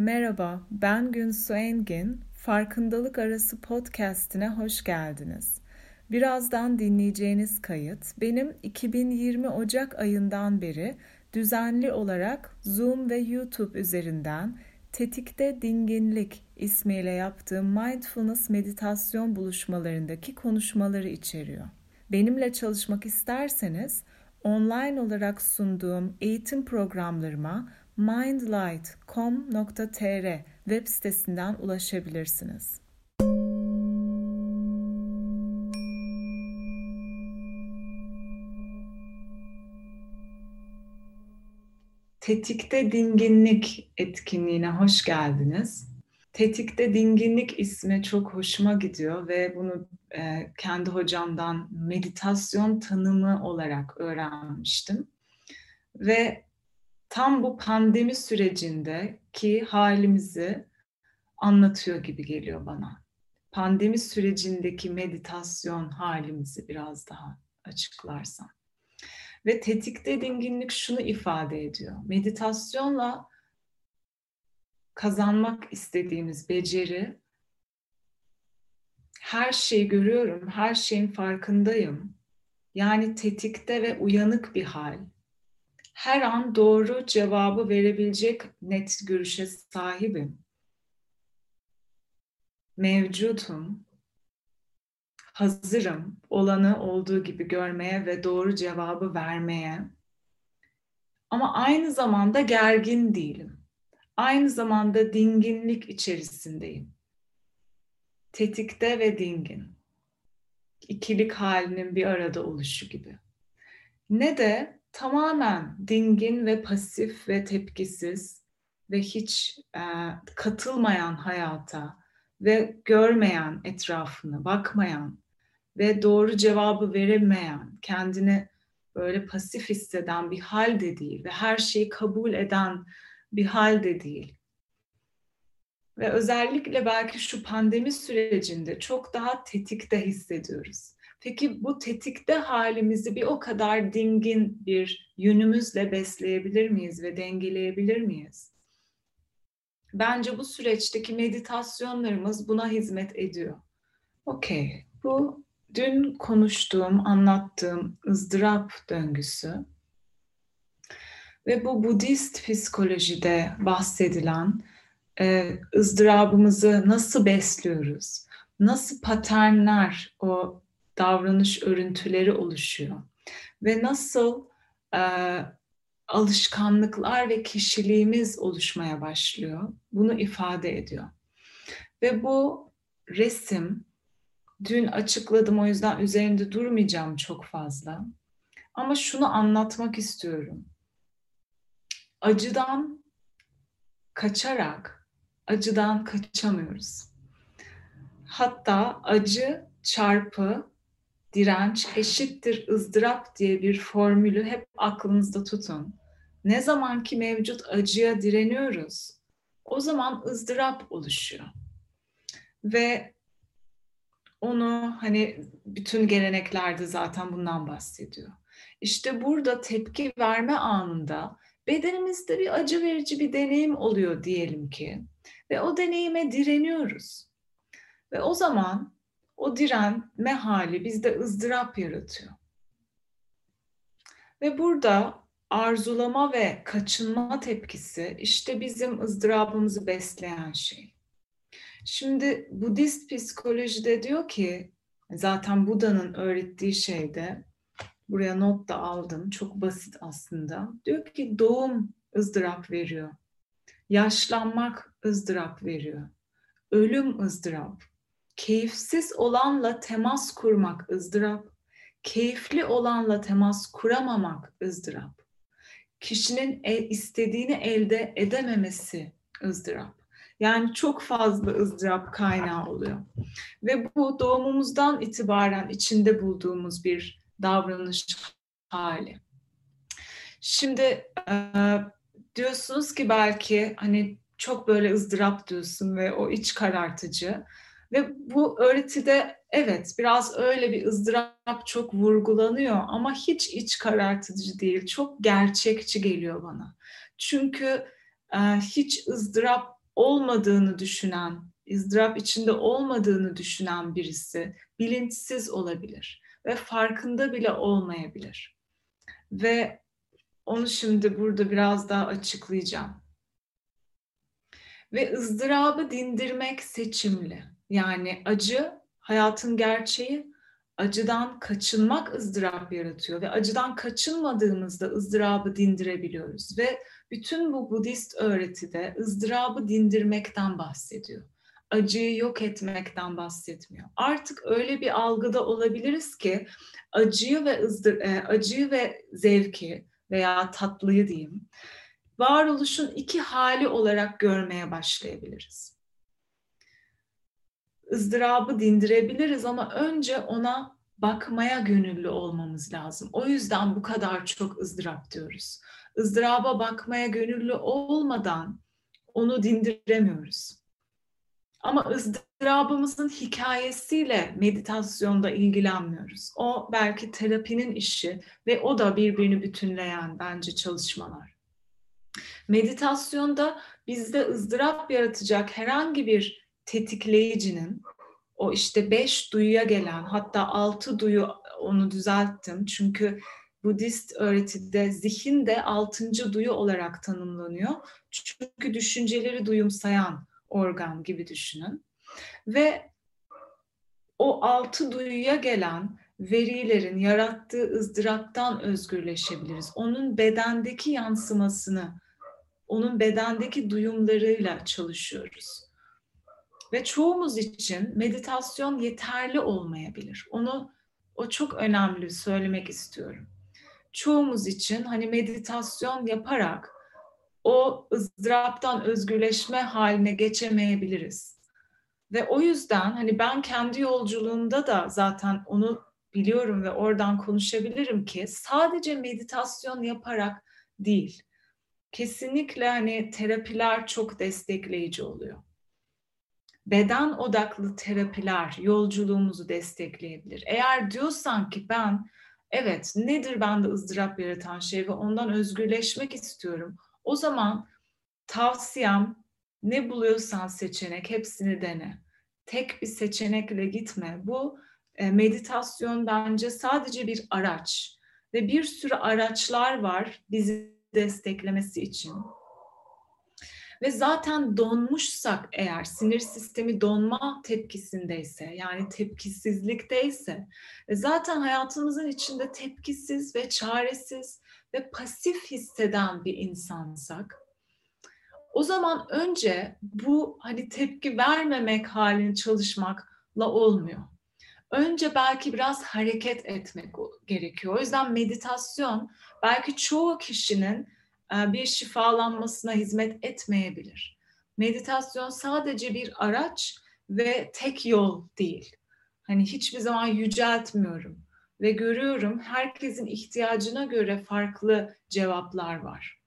Merhaba, ben Günsu Engin. Farkındalık Arası podcast'ine hoş geldiniz. Birazdan dinleyeceğiniz kayıt benim 2020 Ocak ayından beri düzenli olarak Zoom ve YouTube üzerinden Tetikte Dinginlik ismiyle yaptığım mindfulness meditasyon buluşmalarındaki konuşmaları içeriyor. Benimle çalışmak isterseniz online olarak sunduğum eğitim programlarıma mindlight.com.tr web sitesinden ulaşabilirsiniz. Tetikte Dinginlik etkinliğine hoş geldiniz. Tetikte Dinginlik ismi çok hoşuma gidiyor ve bunu e, kendi hocamdan meditasyon tanımı olarak öğrenmiştim. Ve tam bu pandemi sürecindeki halimizi anlatıyor gibi geliyor bana. Pandemi sürecindeki meditasyon halimizi biraz daha açıklarsam. Ve tetikte dinginlik şunu ifade ediyor. Meditasyonla kazanmak istediğimiz beceri her şeyi görüyorum, her şeyin farkındayım. Yani tetikte ve uyanık bir hal her an doğru cevabı verebilecek net görüşe sahibim. Mevcutum. Hazırım olanı olduğu gibi görmeye ve doğru cevabı vermeye. Ama aynı zamanda gergin değilim. Aynı zamanda dinginlik içerisindeyim. Tetikte ve dingin. İkilik halinin bir arada oluşu gibi. Ne de tamamen dingin ve pasif ve tepkisiz ve hiç e, katılmayan hayata ve görmeyen etrafını, bakmayan ve doğru cevabı veremeyen, kendini böyle pasif hisseden bir hal de değil ve her şeyi kabul eden bir hal de değil. Ve özellikle belki şu pandemi sürecinde çok daha tetikte hissediyoruz. Peki bu tetikte halimizi bir o kadar dingin bir yönümüzle besleyebilir miyiz ve dengeleyebilir miyiz? Bence bu süreçteki meditasyonlarımız buna hizmet ediyor. Okey, bu dün konuştuğum, anlattığım ızdırap döngüsü ve bu Budist psikolojide bahsedilen e, ızdırabımızı nasıl besliyoruz? Nasıl paternler o davranış örüntüleri oluşuyor. Ve nasıl e, alışkanlıklar ve kişiliğimiz oluşmaya başlıyor. Bunu ifade ediyor. Ve bu resim dün açıkladım o yüzden üzerinde durmayacağım çok fazla. Ama şunu anlatmak istiyorum. Acıdan kaçarak acıdan kaçamıyoruz. Hatta acı çarpı direnç eşittir ızdırap diye bir formülü hep aklınızda tutun. Ne zaman ki mevcut acıya direniyoruz, o zaman ızdırap oluşuyor. Ve onu hani bütün geleneklerde zaten bundan bahsediyor. İşte burada tepki verme anında bedenimizde bir acı verici bir deneyim oluyor diyelim ki ve o deneyime direniyoruz. Ve o zaman o direnme hali bizde ızdırap yaratıyor. Ve burada arzulama ve kaçınma tepkisi işte bizim ızdırabımızı besleyen şey. Şimdi Budist psikolojide diyor ki zaten Buda'nın öğrettiği şeyde buraya not da aldım çok basit aslında. Diyor ki doğum ızdırap veriyor. Yaşlanmak ızdırap veriyor. Ölüm ızdırap keyifsiz olanla temas kurmak ızdırap, keyifli olanla temas kuramamak ızdırap. Kişinin e, istediğini elde edememesi ızdırap. Yani çok fazla ızdırap kaynağı oluyor. Ve bu doğumumuzdan itibaren içinde bulduğumuz bir davranış hali. Şimdi e, diyorsunuz ki belki hani çok böyle ızdırap diyorsun ve o iç karartıcı. Ve bu öğretide evet biraz öyle bir ızdırap çok vurgulanıyor ama hiç iç karartıcı değil. Çok gerçekçi geliyor bana. Çünkü e, hiç ızdırap olmadığını düşünen, ızdırap içinde olmadığını düşünen birisi bilinçsiz olabilir ve farkında bile olmayabilir. Ve onu şimdi burada biraz daha açıklayacağım. Ve ızdırabı dindirmek seçimli. Yani acı hayatın gerçeği, acıdan kaçınmak ızdırap yaratıyor ve acıdan kaçınmadığımızda ızdırabı dindirebiliyoruz ve bütün bu Budist öğretide ızdırabı dindirmekten bahsediyor. Acıyı yok etmekten bahsetmiyor. Artık öyle bir algıda olabiliriz ki acıyı ve ızdır, e, acıyı ve zevki veya tatlıyı diyeyim varoluşun iki hali olarak görmeye başlayabiliriz. Izdırabı dindirebiliriz ama önce ona bakmaya gönüllü olmamız lazım. O yüzden bu kadar çok ızdırap diyoruz. ızdıraba bakmaya gönüllü olmadan onu dindiremiyoruz. Ama ızdırabımızın hikayesiyle meditasyonda ilgilenmiyoruz. O belki terapinin işi ve o da birbirini bütünleyen bence çalışmalar. Meditasyonda bizde ızdırap yaratacak herhangi bir tetikleyicinin o işte beş duyuya gelen hatta altı duyu onu düzelttim çünkü Budist öğretide zihin de altıncı duyu olarak tanımlanıyor. Çünkü düşünceleri duyumsayan organ gibi düşünün. Ve o altı duyuya gelen verilerin yarattığı ızdıraptan özgürleşebiliriz. Onun bedendeki yansımasını, onun bedendeki duyumlarıyla çalışıyoruz. Ve çoğumuz için meditasyon yeterli olmayabilir. Onu o çok önemli söylemek istiyorum. Çoğumuz için hani meditasyon yaparak o ızdıraptan özgürleşme haline geçemeyebiliriz. Ve o yüzden hani ben kendi yolculuğumda da zaten onu biliyorum ve oradan konuşabilirim ki sadece meditasyon yaparak değil. Kesinlikle hani terapiler çok destekleyici oluyor. Beden odaklı terapiler yolculuğumuzu destekleyebilir. Eğer diyorsan ki ben evet nedir bende ızdırap yaratan şey ve ondan özgürleşmek istiyorum o zaman tavsiyem ne buluyorsan seçenek hepsini dene. Tek bir seçenekle gitme. Bu e, meditasyon bence sadece bir araç ve bir sürü araçlar var bizi desteklemesi için. Ve zaten donmuşsak eğer sinir sistemi donma tepkisindeyse yani tepkisizlikteyse ve zaten hayatımızın içinde tepkisiz ve çaresiz ve pasif hisseden bir insansak o zaman önce bu hani tepki vermemek halini çalışmakla olmuyor. Önce belki biraz hareket etmek gerekiyor. O yüzden meditasyon belki çoğu kişinin bir şifalanmasına hizmet etmeyebilir. Meditasyon sadece bir araç ve tek yol değil. Hani hiçbir zaman yüceltmiyorum ve görüyorum herkesin ihtiyacına göre farklı cevaplar var.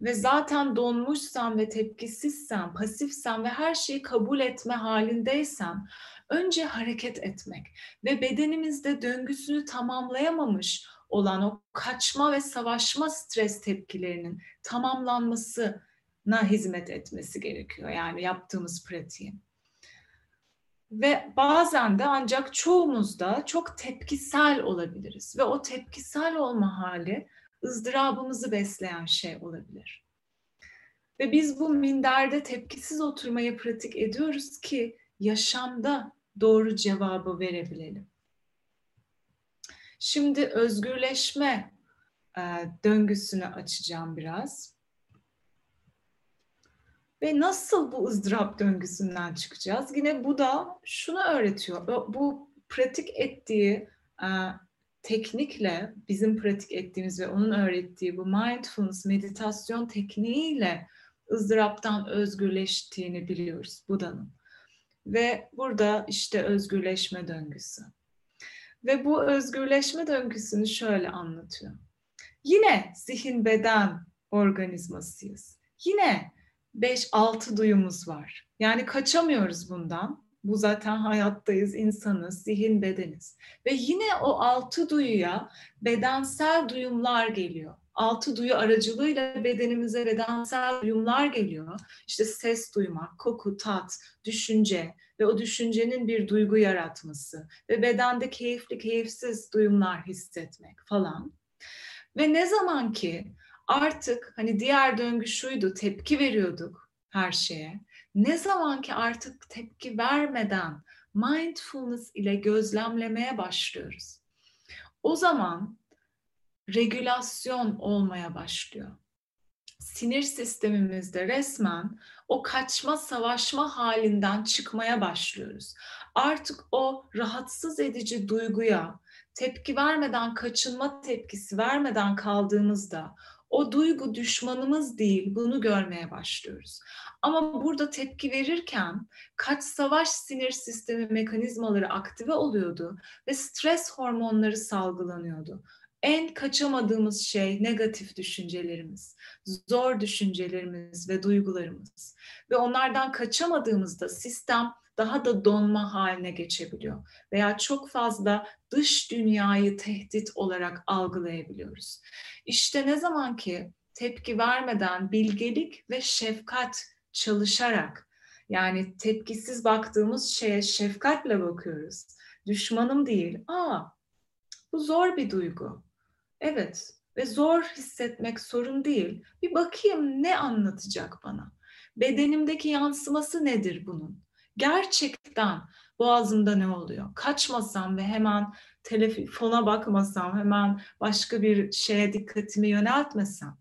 Ve zaten donmuşsan ve tepkisizsen, pasifsen ve her şeyi kabul etme halindeysen önce hareket etmek ve bedenimizde döngüsünü tamamlayamamış olan o kaçma ve savaşma stres tepkilerinin tamamlanmasına hizmet etmesi gerekiyor. Yani yaptığımız pratiğin. Ve bazen de ancak çoğumuzda çok tepkisel olabiliriz. Ve o tepkisel olma hali ızdırabımızı besleyen şey olabilir. Ve biz bu minderde tepkisiz oturmayı pratik ediyoruz ki yaşamda doğru cevabı verebilelim. Şimdi özgürleşme e, döngüsünü açacağım biraz. Ve nasıl bu ızdırap döngüsünden çıkacağız? Yine bu da şunu öğretiyor. Bu pratik ettiği e, teknikle, bizim pratik ettiğimiz ve onun öğrettiği bu mindfulness meditasyon tekniğiyle ızdıraptan özgürleştiğini biliyoruz Buda'nın. Ve burada işte özgürleşme döngüsü. Ve bu özgürleşme döngüsünü şöyle anlatıyor. Yine zihin beden organizmasıyız. Yine 5-6 duyumuz var. Yani kaçamıyoruz bundan. Bu zaten hayattayız, insanız, zihin bedeniz. Ve yine o altı duyuya bedensel duyumlar geliyor. altı duyu aracılığıyla bedenimize bedensel duyumlar geliyor. İşte ses duymak, koku, tat, düşünce ve o düşüncenin bir duygu yaratması ve bedende keyifli, keyifsiz duyumlar hissetmek falan. Ve ne zaman ki artık hani diğer döngü şuydu, tepki veriyorduk her şeye. Ne zaman ki artık tepki vermeden mindfulness ile gözlemlemeye başlıyoruz. O zaman regülasyon olmaya başlıyor. Sinir sistemimizde resmen o kaçma savaşma halinden çıkmaya başlıyoruz. Artık o rahatsız edici duyguya tepki vermeden kaçınma tepkisi vermeden kaldığımızda o duygu düşmanımız değil bunu görmeye başlıyoruz. Ama burada tepki verirken kaç savaş sinir sistemi mekanizmaları aktive oluyordu ve stres hormonları salgılanıyordu. En kaçamadığımız şey negatif düşüncelerimiz, zor düşüncelerimiz ve duygularımız. Ve onlardan kaçamadığımızda sistem daha da donma haline geçebiliyor. Veya çok fazla dış dünyayı tehdit olarak algılayabiliyoruz. İşte ne zaman ki tepki vermeden bilgelik ve şefkat çalışarak yani tepkisiz baktığımız şeye şefkatle bakıyoruz. Düşmanım değil. Aa bu zor bir duygu. Evet ve zor hissetmek sorun değil. Bir bakayım ne anlatacak bana? Bedenimdeki yansıması nedir bunun? Gerçekten boğazımda ne oluyor? Kaçmasam ve hemen telefona bakmasam, hemen başka bir şeye dikkatimi yöneltmesem,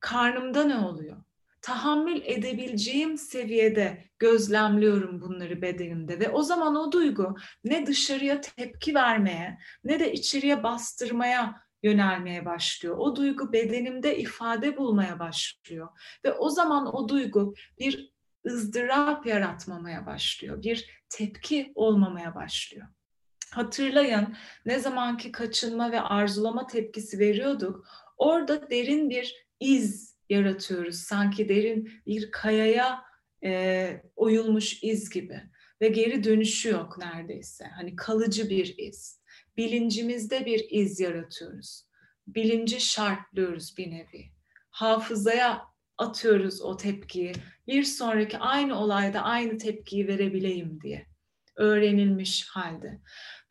karnımda ne oluyor? Tahammül edebileceğim seviyede gözlemliyorum bunları bedenimde ve o zaman o duygu ne dışarıya tepki vermeye ne de içeriye bastırmaya yönelmeye başlıyor. O duygu bedenimde ifade bulmaya başlıyor ve o zaman o duygu bir ızdırap yaratmamaya başlıyor. Bir tepki olmamaya başlıyor. Hatırlayın ne zamanki kaçınma ve arzulama tepkisi veriyorduk, orada derin bir iz yaratıyoruz. Sanki derin bir kayaya e, oyulmuş iz gibi ve geri dönüşü yok neredeyse. Hani kalıcı bir iz. Bilincimizde bir iz yaratıyoruz. Bilinci şartlıyoruz bir nevi. Hafızaya atıyoruz o tepkiyi. Bir sonraki aynı olayda aynı tepkiyi verebileyim diye. Öğrenilmiş halde.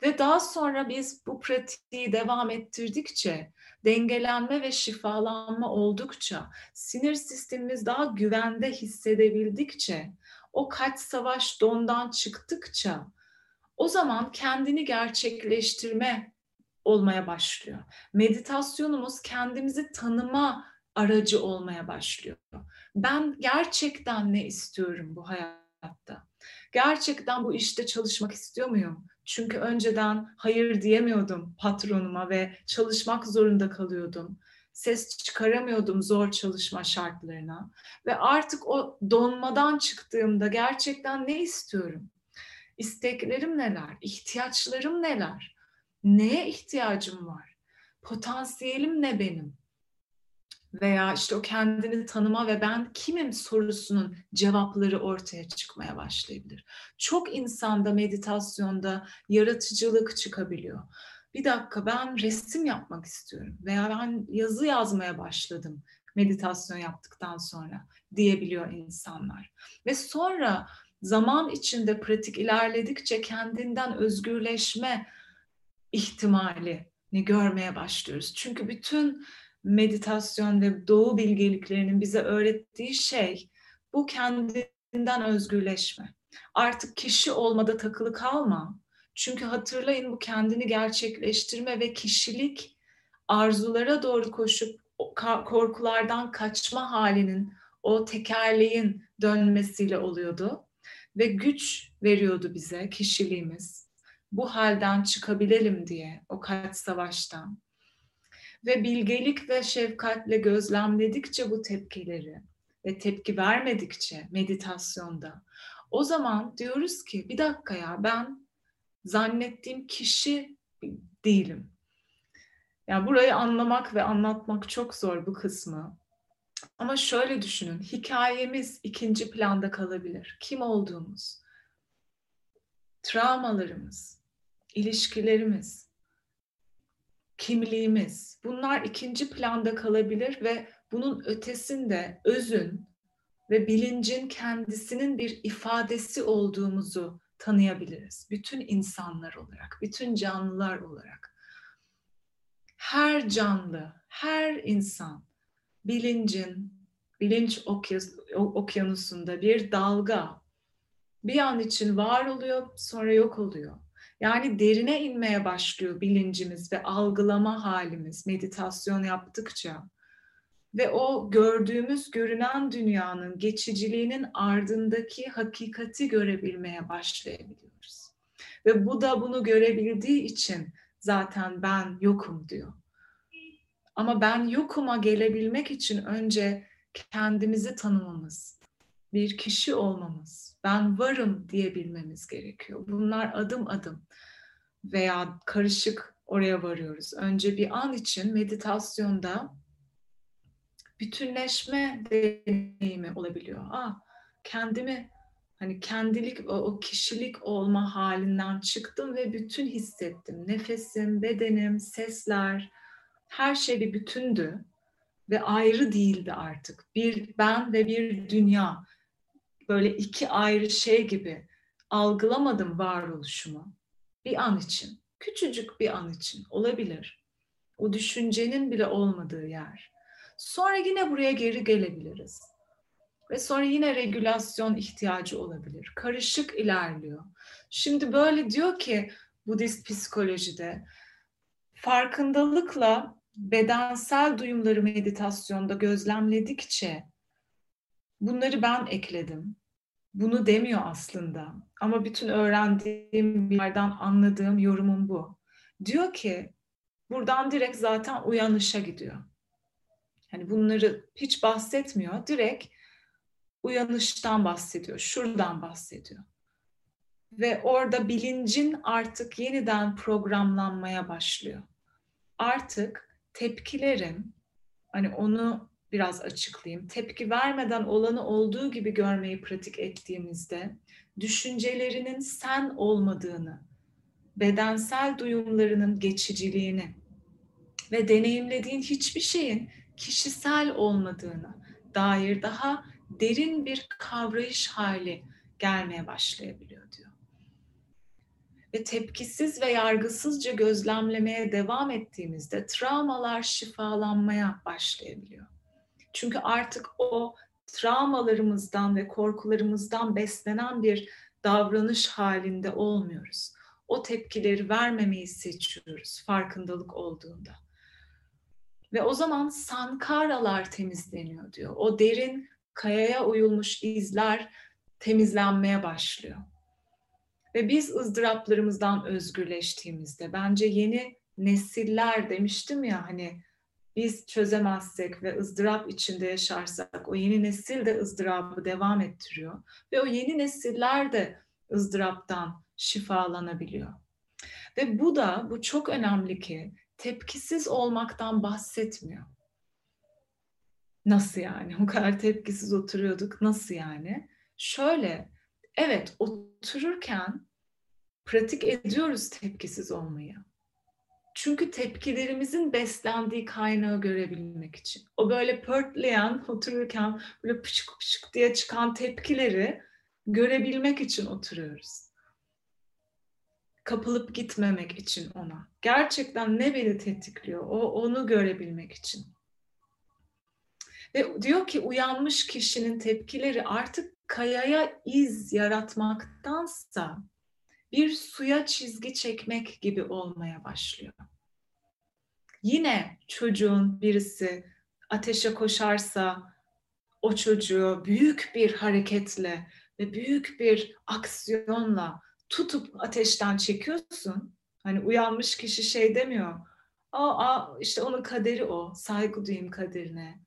Ve daha sonra biz bu pratiği devam ettirdikçe, dengelenme ve şifalanma oldukça, sinir sistemimiz daha güvende hissedebildikçe, o kaç savaş dondan çıktıkça, o zaman kendini gerçekleştirme olmaya başlıyor. Meditasyonumuz kendimizi tanıma aracı olmaya başlıyor. Ben gerçekten ne istiyorum bu hayatta? Gerçekten bu işte çalışmak istiyor muyum? Çünkü önceden hayır diyemiyordum patronuma ve çalışmak zorunda kalıyordum. Ses çıkaramıyordum zor çalışma şartlarına. Ve artık o donmadan çıktığımda gerçekten ne istiyorum? İsteklerim neler? İhtiyaçlarım neler? Neye ihtiyacım var? Potansiyelim ne benim? veya işte o kendini tanıma ve ben kimim sorusunun cevapları ortaya çıkmaya başlayabilir. Çok insanda meditasyonda yaratıcılık çıkabiliyor. Bir dakika ben resim yapmak istiyorum veya ben yazı yazmaya başladım meditasyon yaptıktan sonra diyebiliyor insanlar. Ve sonra zaman içinde pratik ilerledikçe kendinden özgürleşme ihtimali ne görmeye başlıyoruz. Çünkü bütün meditasyon ve doğu bilgeliklerinin bize öğrettiği şey bu kendinden özgürleşme. Artık kişi olmada takılı kalma. Çünkü hatırlayın bu kendini gerçekleştirme ve kişilik arzulara doğru koşup korkulardan kaçma halinin o tekerleğin dönmesiyle oluyordu ve güç veriyordu bize kişiliğimiz. Bu halden çıkabilelim diye o kaç savaştan ve bilgelik ve şefkatle gözlemledikçe bu tepkileri ve tepki vermedikçe meditasyonda o zaman diyoruz ki bir dakika ya ben zannettiğim kişi değilim. Yani burayı anlamak ve anlatmak çok zor bu kısmı. Ama şöyle düşünün, hikayemiz ikinci planda kalabilir. Kim olduğumuz, travmalarımız, ilişkilerimiz, kimliğimiz. Bunlar ikinci planda kalabilir ve bunun ötesinde özün ve bilincin kendisinin bir ifadesi olduğumuzu tanıyabiliriz. Bütün insanlar olarak, bütün canlılar olarak. Her canlı, her insan bilincin, bilinç okyanusunda bir dalga bir an için var oluyor, sonra yok oluyor. Yani derine inmeye başlıyor bilincimiz ve algılama halimiz meditasyon yaptıkça. Ve o gördüğümüz görünen dünyanın geçiciliğinin ardındaki hakikati görebilmeye başlayabiliyoruz. Ve bu da bunu görebildiği için zaten ben yokum diyor. Ama ben yokuma gelebilmek için önce kendimizi tanımamız, bir kişi olmamız, ben varım diyebilmemiz gerekiyor. Bunlar adım adım veya karışık oraya varıyoruz. Önce bir an için meditasyonda bütünleşme deneyimi olabiliyor. Ah, kendimi hani kendilik, o, o kişilik olma halinden çıktım ve bütün hissettim. Nefesim, bedenim, sesler, her şey bir bütündü ve ayrı değildi artık. Bir ben ve bir dünya böyle iki ayrı şey gibi algılamadım varoluşumu bir an için, küçücük bir an için olabilir. O düşüncenin bile olmadığı yer. Sonra yine buraya geri gelebiliriz. Ve sonra yine regülasyon ihtiyacı olabilir. Karışık ilerliyor. Şimdi böyle diyor ki Budist psikolojide farkındalıkla bedensel duyumları meditasyonda gözlemledikçe bunları ben ekledim bunu demiyor aslında. Ama bütün öğrendiğim yerden anladığım yorumum bu. Diyor ki buradan direkt zaten uyanışa gidiyor. Hani bunları hiç bahsetmiyor. Direkt uyanıştan bahsediyor. Şuradan bahsediyor. Ve orada bilincin artık yeniden programlanmaya başlıyor. Artık tepkilerin hani onu biraz açıklayayım. Tepki vermeden olanı olduğu gibi görmeyi pratik ettiğimizde düşüncelerinin sen olmadığını, bedensel duyumlarının geçiciliğini ve deneyimlediğin hiçbir şeyin kişisel olmadığını dair daha derin bir kavrayış hali gelmeye başlayabiliyor diyor. Ve tepkisiz ve yargısızca gözlemlemeye devam ettiğimizde travmalar şifalanmaya başlayabiliyor. Çünkü artık o travmalarımızdan ve korkularımızdan beslenen bir davranış halinde olmuyoruz. O tepkileri vermemeyi seçiyoruz farkındalık olduğunda. Ve o zaman sankaralar temizleniyor diyor. O derin kayaya uyulmuş izler temizlenmeye başlıyor. Ve biz ızdıraplarımızdan özgürleştiğimizde bence yeni nesiller demiştim ya hani biz çözemezsek ve ızdırap içinde yaşarsak o yeni nesil de ızdırabı devam ettiriyor. Ve o yeni nesiller de ızdıraptan şifalanabiliyor. Ve bu da, bu çok önemli ki tepkisiz olmaktan bahsetmiyor. Nasıl yani? O kadar tepkisiz oturuyorduk. Nasıl yani? Şöyle, evet otururken pratik ediyoruz tepkisiz olmayı. Çünkü tepkilerimizin beslendiği kaynağı görebilmek için. O böyle pörtleyen, otururken böyle pışık pışık diye çıkan tepkileri görebilmek için oturuyoruz. Kapılıp gitmemek için ona. Gerçekten ne beni tetikliyor? O onu görebilmek için. Ve diyor ki uyanmış kişinin tepkileri artık kayaya iz yaratmaktansa bir suya çizgi çekmek gibi olmaya başlıyor. Yine çocuğun birisi ateşe koşarsa o çocuğu büyük bir hareketle ve büyük bir aksiyonla tutup ateşten çekiyorsun. Hani uyanmış kişi şey demiyor. Aa, işte onun kaderi o. Saygı duyayım kaderine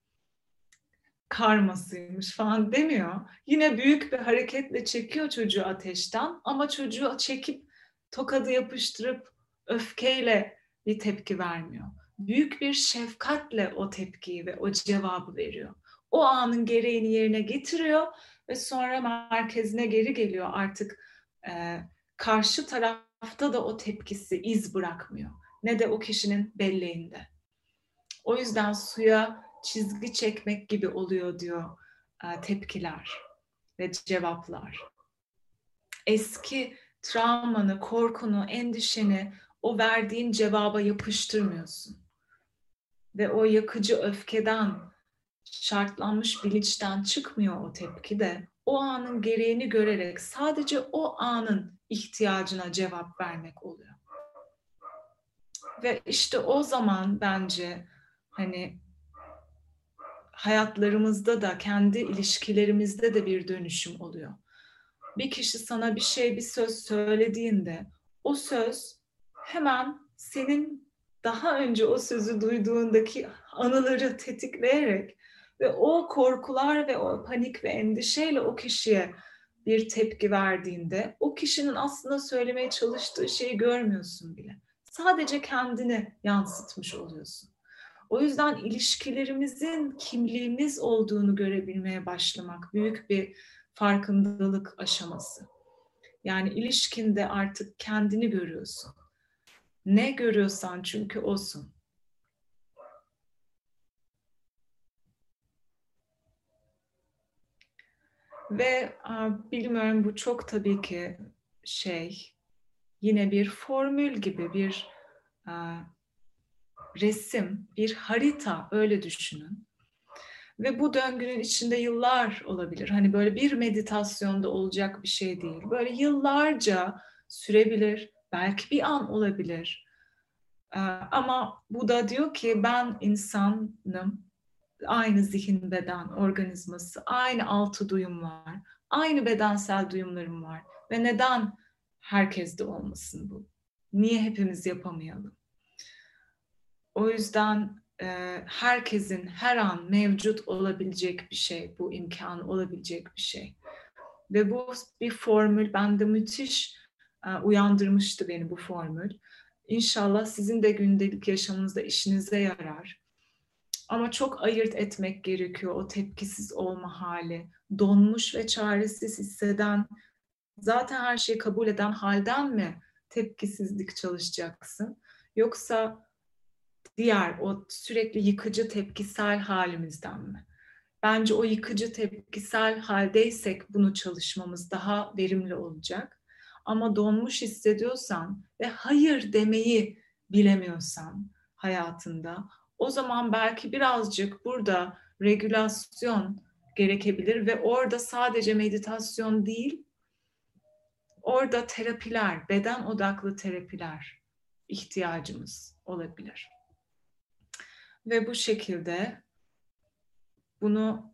karmasıymış falan demiyor. Yine büyük bir hareketle çekiyor çocuğu ateşten ama çocuğu çekip tokadı yapıştırıp öfkeyle bir tepki vermiyor. Büyük bir şefkatle o tepkiyi ve o cevabı veriyor. O anın gereğini yerine getiriyor ve sonra merkezine geri geliyor. Artık e, karşı tarafta da o tepkisi iz bırakmıyor. ne de o kişinin belleğinde. O yüzden suya çizgi çekmek gibi oluyor diyor e, tepkiler ve cevaplar. Eski travmanı, korkunu, endişeni o verdiğin cevaba yapıştırmıyorsun. Ve o yakıcı öfkeden, şartlanmış bilinçten çıkmıyor o tepki de o anın gereğini görerek sadece o anın ihtiyacına cevap vermek oluyor. Ve işte o zaman bence hani hayatlarımızda da kendi ilişkilerimizde de bir dönüşüm oluyor. Bir kişi sana bir şey bir söz söylediğinde o söz hemen senin daha önce o sözü duyduğundaki anıları tetikleyerek ve o korkular ve o panik ve endişeyle o kişiye bir tepki verdiğinde o kişinin aslında söylemeye çalıştığı şeyi görmüyorsun bile. Sadece kendini yansıtmış oluyorsun. O yüzden ilişkilerimizin kimliğimiz olduğunu görebilmeye başlamak büyük bir farkındalık aşaması. Yani ilişkinde artık kendini görüyorsun. Ne görüyorsan çünkü olsun. Ve bilmiyorum bu çok tabii ki şey yine bir formül gibi bir resim, bir harita öyle düşünün. Ve bu döngünün içinde yıllar olabilir. Hani böyle bir meditasyonda olacak bir şey değil. Böyle yıllarca sürebilir. Belki bir an olabilir. Ama bu da diyor ki ben insanım aynı zihin beden organizması, aynı altı duyum var, aynı bedensel duyumlarım var ve neden herkeste olmasın bu? Niye hepimiz yapamayalım? O yüzden e, herkesin her an mevcut olabilecek bir şey, bu imkan olabilecek bir şey. Ve bu bir formül bende müthiş e, uyandırmıştı beni bu formül. İnşallah sizin de gündelik yaşamınızda işinize yarar. Ama çok ayırt etmek gerekiyor o tepkisiz olma hali. Donmuş ve çaresiz hisseden, zaten her şeyi kabul eden halden mi tepkisizlik çalışacaksın? Yoksa diğer o sürekli yıkıcı tepkisel halimizden mi? Bence o yıkıcı tepkisel haldeysek bunu çalışmamız daha verimli olacak. Ama donmuş hissediyorsan ve hayır demeyi bilemiyorsan hayatında o zaman belki birazcık burada regülasyon gerekebilir ve orada sadece meditasyon değil, orada terapiler, beden odaklı terapiler ihtiyacımız olabilir. Ve bu şekilde bunu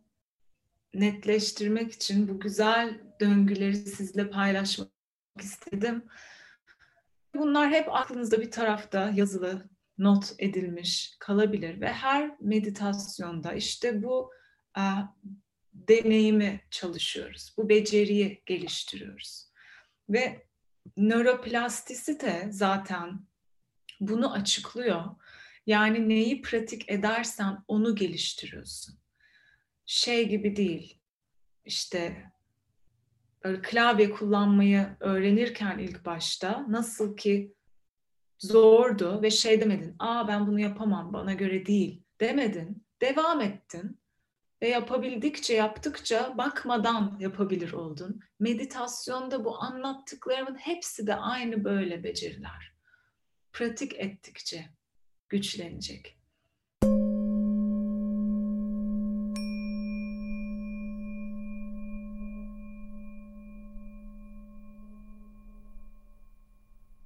netleştirmek için bu güzel döngüleri sizle paylaşmak istedim. Bunlar hep aklınızda bir tarafta yazılı not edilmiş kalabilir ve her meditasyonda işte bu e, deneyimi çalışıyoruz. Bu beceriyi geliştiriyoruz. Ve nöroplastisite zaten bunu açıklıyor. Yani neyi pratik edersen onu geliştiriyorsun. Şey gibi değil. İşte böyle klavye kullanmayı öğrenirken ilk başta nasıl ki zordu ve şey demedin. Aa ben bunu yapamam bana göre değil demedin. Devam ettin ve yapabildikçe yaptıkça bakmadan yapabilir oldun. Meditasyonda bu anlattıklarımın hepsi de aynı böyle beceriler. Pratik ettikçe güçlenecek.